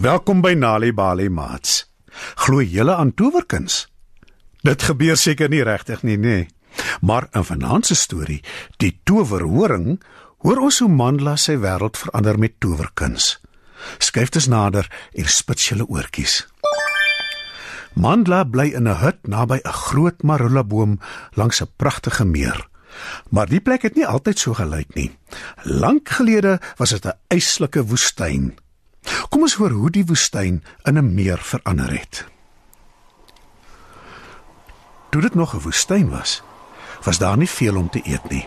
Welkom by Nali Bali Mats. Glo julle aan towerkuns? Dit gebeur seker nie regtig nie, nê. Maar in vanaand se storie, die towerhoring, hoor ons hoe Mandla sy wêreld verander met towerkuns. Skryf dit nader en spits julle oortjies. Mandla bly in 'n hut naby 'n groot marula boom langs 'n pragtige meer. Maar die plek het nie altyd so gelyk nie. Lank gelede was dit 'n yslike woestyn. Kom ons hoor hoe die woestyn in 'n meer verander het. Toe dit nog 'n woestyn was, was daar nie veel om te eet nie.